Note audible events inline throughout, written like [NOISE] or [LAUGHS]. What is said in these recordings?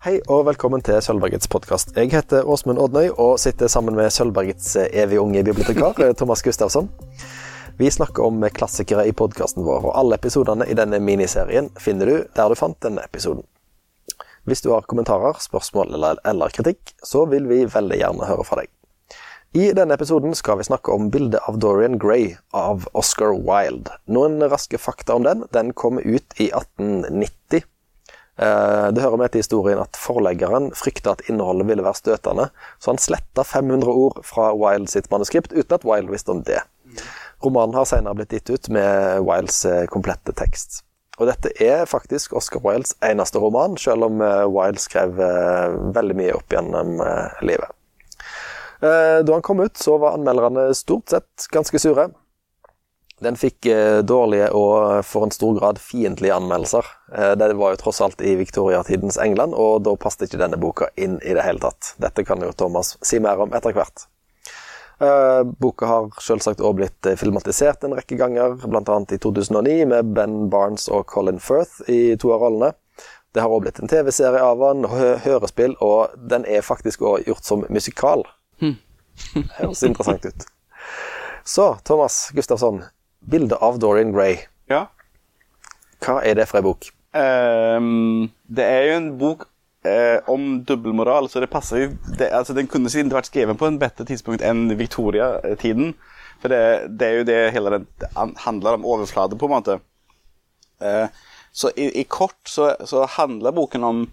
Hei og velkommen til Sølvbergets podkast. Jeg heter Åsmund Odnøy og sitter sammen med Sølvbergets evig unge bibliotekar Thomas Gustavsson. Vi snakker om klassikere i podkasten vår, og alle episodene i denne miniserien finner du der du fant denne episoden. Hvis du har kommentarer, spørsmål eller, eller kritikk, så vil vi veldig gjerne høre fra deg. I denne episoden skal vi snakke om bildet av Dorian Gray av Oscar Wilde. Noen raske fakta om den. Den kom ut i 1890 Eh, det hører med til historien at forleggeren frykta at innholdet ville være støtende, så han sletta 500 ord fra Wilde sitt manuskript uten at Wilde visste om det. Romanen har senere blitt gitt ut med Wildes eh, komplette tekst. Og dette er faktisk Oscar Wildes eneste roman, selv om eh, Wilde skrev veldig mye opp gjennom livet. Da han kom ut, så var anmelderne stort sett ganske sure. Den fikk eh, dårlige og for en stor grad fiendtlige anmeldelser. Eh, det var jo tross alt i viktoriatidens England, og da passet ikke denne boka inn i det hele tatt. Dette kan jo Thomas si mer om etter hvert. Eh, boka har selvsagt også blitt filmatisert en rekke ganger, bl.a. i 2009 med Ben Barnes og Colin Firth i to av rollene. Det har også blitt en TV-serie av den, hø hørespill, og den er faktisk også gjort som musikal. Det Høres interessant ut. Så, Thomas Gustavsson, Bilde av Dorian Gray. Ja. Hva er det for ei bok? Um, det er jo en bok uh, om dobbeltmoral, så det passer jo det, altså, Den kunne ikke vært skrevet på en bedre tidspunkt enn Victoria-tiden. For det, det, er jo det hele den det handler om overflate, på en måte. Uh, så i, i kort så, så, handler boken om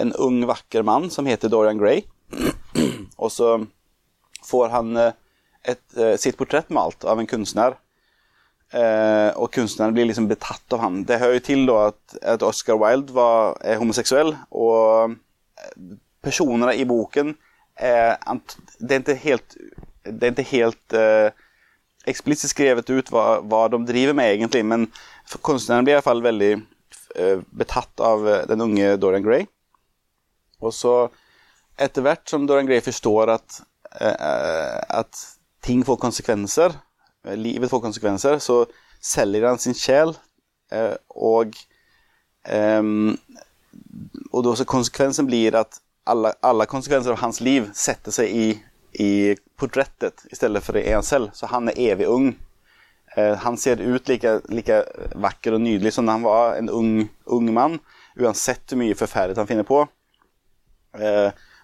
en ung, vakker mann som heter Dorian Gray. [CLEARS THROAT] Og så får han uh, et, sitt portrett malt av en kunstner Eh, og kunstneren blir liksom betatt av han. Det hører jo til da at, at Oscar Wilde var, er homoseksuell, og personene i boken er, Det er ikke helt, det er ikke helt eh, eksplisitt skrevet ut hva, hva, de driver med, egentlig, men kunstneren blir i hvert fall veldig eh, betatt av eh, den unge Dorian Gray. Og så, etter hvert som Dorian Gray forstår at, eh, at ting får konsekvenser Eh, livet får konsekvenser, så selger han sin sjel, eh, og og da så konsekvensen blir at alle alle, konsekvenser av hans liv setter seg i, i portrettet i stedet for i en selv. Så han er evig ung. Eh, han ser ut like lika vacker og nydelig som da han var en ung, ung man, uansett hvor mye forferdelig han finner på.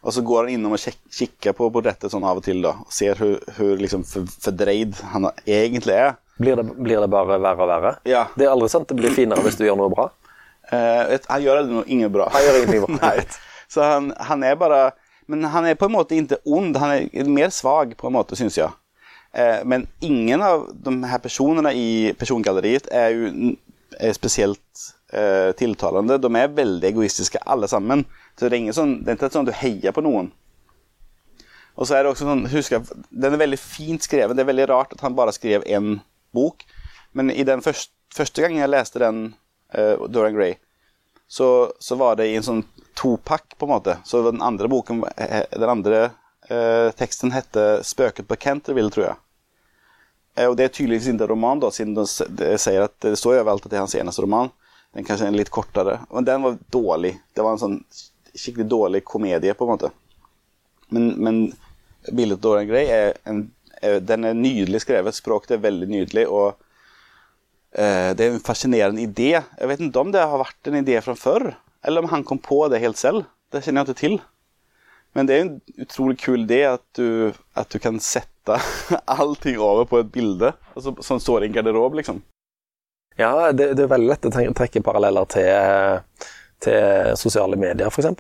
Og så går han innom og kikker på portrettet sånn av og til da, og ser hvor liksom fordreid han egentlig er. Blir det, blir det, bare verre og verre? Ja. Det er aldri sant det blir finere hvis du gjør noe bra? Uh, han gjør noe ingen bra. Han gjør ingenting bra. [LAUGHS] Nei. Så han, han, er bare Men han er på en måte ikke ond, han er mer svak, på en måte, syns jeg. Uh, men ingen av de her personene i persongalleriet er jo er spesielt uh, tiltalende. De er veldig egoistiske, alle sammen. Så det er, ingen sånn, det er ikke sånn at du heier på noen. Og så er det også sånn, husk Den er veldig fint skrevet. Det er veldig rart at han bare skrev én bok. Men i den første, første gangen jeg leste den, uh, Dorian Gray, så, så, var det i en sånn topakk, på en måte. Så den andre boken, eh, den andre uh, teksten heter 'Spøket på Canterville', tror jeg. Uh, og det er tydeligvis ikke en roman, da, siden de, de sier at det står overalt at det er hans eneste roman. Den kanskje er litt kortere. Men den var dårlig. Det var en sånn skikkelig dårlig komedie, på en måte. Men, men bildet Dorian Gray er, en, er, den er nydelig skrevet. Språket er veldig nydelig. og eh, Det er en fascinerende idé. Jeg vet ikke om det har vært en idé fra før, eller om han kom på det helt selv. Det kjenner jeg ikke til. Men det er en utrolig kul idé at du, at du kan sette [LAUGHS] allting over på et bilde altså, som står i en garderobe, liksom. Ja, det, det, er veldig lett å trekke paralleller til til sosiale medier, f.eks.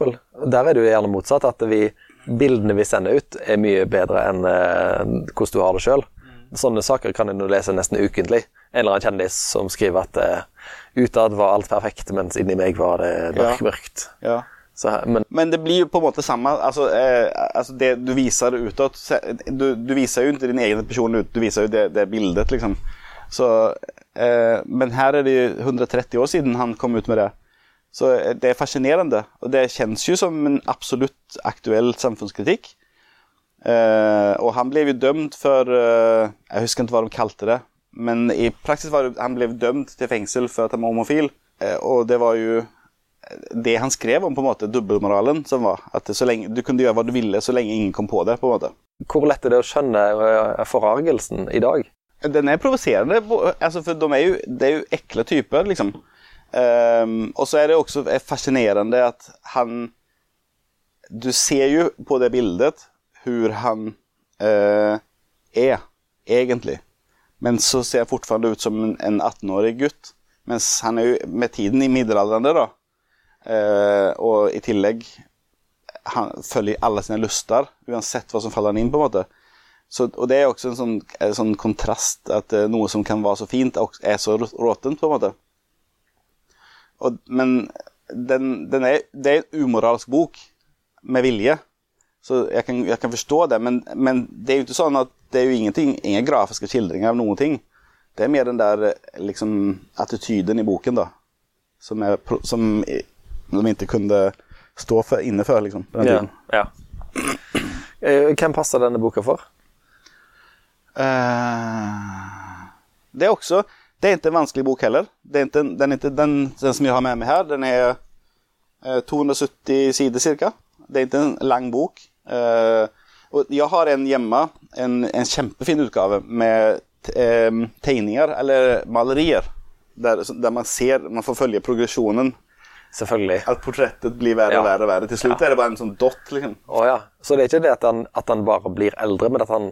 Der er det jo gjerne motsatt. At vi, bildene vi sender ut, er mye bedre enn uh, hvordan du har det sjøl. Sånne saker kan en lese nesten ukentlig. En eller annen kjendis som skriver at uh, utad var alt perfekt, mens inni meg var det mørk, mørkt. Ja. Så, men, men, det blir jo på en måte samme altså, eh, altså Det du viser utad du, du, viser jo ikke din egen person ut, du viser jo det, det bildet, liksom. Så, men her er det 130 år siden han kom ut med det. Så eh, det er fascinerende, og det kjennes jo som en absolutt aktuell samfunnskritikk. Uh, og han ble jo dømt for Jeg husker ikke hva de kalte det. Men i praksis var det han ble dømt til fengsel for at han var homofil. Og det var jo det han skrev om, på en måte, dobbeltmoralen som var. At lenge, du kunne gjøre hva du ville så lenge ingen kom på det. på en måte. Hvor lett er det å skjønne eh, forargelsen i dag? Den er provoserende, altså, for de er jo, det er jo ekle typer, liksom. Um, og så er det også fascinerende at han Du ser jo på det bildet hvor han uh, er, egentlig. Men så ser han fortsatt ut som en 18-årig gutt. Mens han er jo med tiden i middelaldrende, da. Uh, og i tillegg han følger alle sine lyster, uansett hva som faller han inn. på en måte. Så, og det er også en sånn, en sånn kontrast, at uh, noe som kan være så fint, er så råtent, på en måte. Og, men den, den er, det er en umoralsk bok med vilje. Så jeg kan, jeg kan forstå det, men, men, det er jo ikke sånn at det er jo ingenting, ingen grafiske skildringer av noen ting. Det er mer den der liksom, attityden i boken da, som, er, som de ikke kunne stå for, inne for. Liksom, ja, ja. Eh, hvem passer denne boka for? Uh, det er også Det er ikke en vanskelig bok heller. Det er ikke, den, er ikke, den, den, som jeg har med meg her, den er uh, 270 sider ca. Det er ikke en lang bok. Uh, og jeg har en hjemme, en, en kjempefin utgave med tegninger, eller malerier, der, der man ser Man får følge progresjonen Selvfølgelig. At portrettet blir verre og verre. verre. Til slutt ja. er det bare en sånn dott. liksom. Oh, ja. Så det er ikke det at han, at han, bare blir eldre, men at han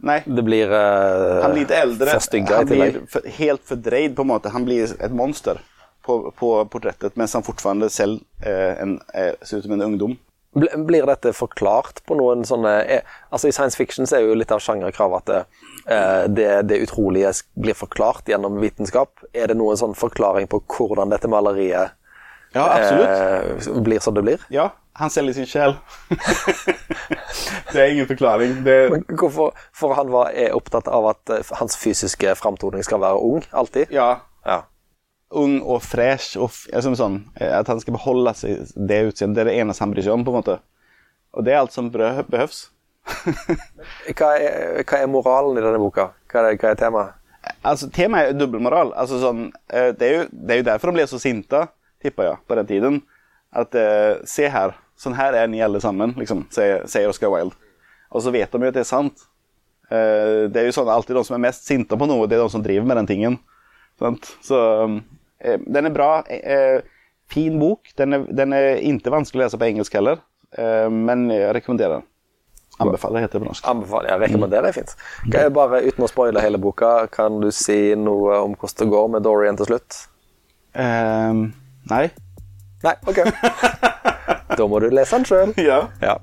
Nei. Det blir uh, Han blir litt eldre. Han blir for, helt fordreid, på en måte. Han blir et monster på, på portrettet, mens han fortsatt selv eh, en, eh, ser ut som en ungdom. Blir dette forklart på noen sånne eh, Altså I science fiction så er jo litt av sjangerkravet at eh, det, det, utrolige blir forklart gjennom vitenskap. Er det noen sånn forklaring på hvordan dette maleriet ja. Blir som det blir? Ja, han selger sin sjel. [LAUGHS] det er ingen forklaring. Det... hvorfor? For han var, er opptatt av at eh, hans fysiske framtoning skal være ung, alltid? Ja. ja. Ung og fresh. Og sånn, eh, at han skal beholde seg det utseendet. Det er det eneste han bryr seg om. på en måte. Og det er alt som behøves. hva, er, hva, er, moralen i denne boka? Hva er, hva er temaet? Altså, Temaet er dobbeltmoral. Altså, sånn, det, er jo, det er jo derfor de ble så sinte tipper jeg, på den tiden. At eh, se her, sånn her er ni alle sammen, liksom, sier, sier Oscar Wilde. Og så vet de jo at det er sant. Eh, det er jo sånn alltid de som er mest sinte på noe, det er de som driver med den tingen. Sant? Så eh, den er bra. Eh, fin bok. Den er, den er ikke vanskelig å lese på engelsk heller, men jeg rekommenderer den. Anbefaler heter det på norsk. Anbefaler, ja, rekommenderer er fint. Kan jeg bare, Uten å spoile hele boka, kan du si noe om hvordan det går med Dorian til slutt? Um, Nei. Nei, ok. [LAUGHS] da må du lese den sjøl. Ja. ja.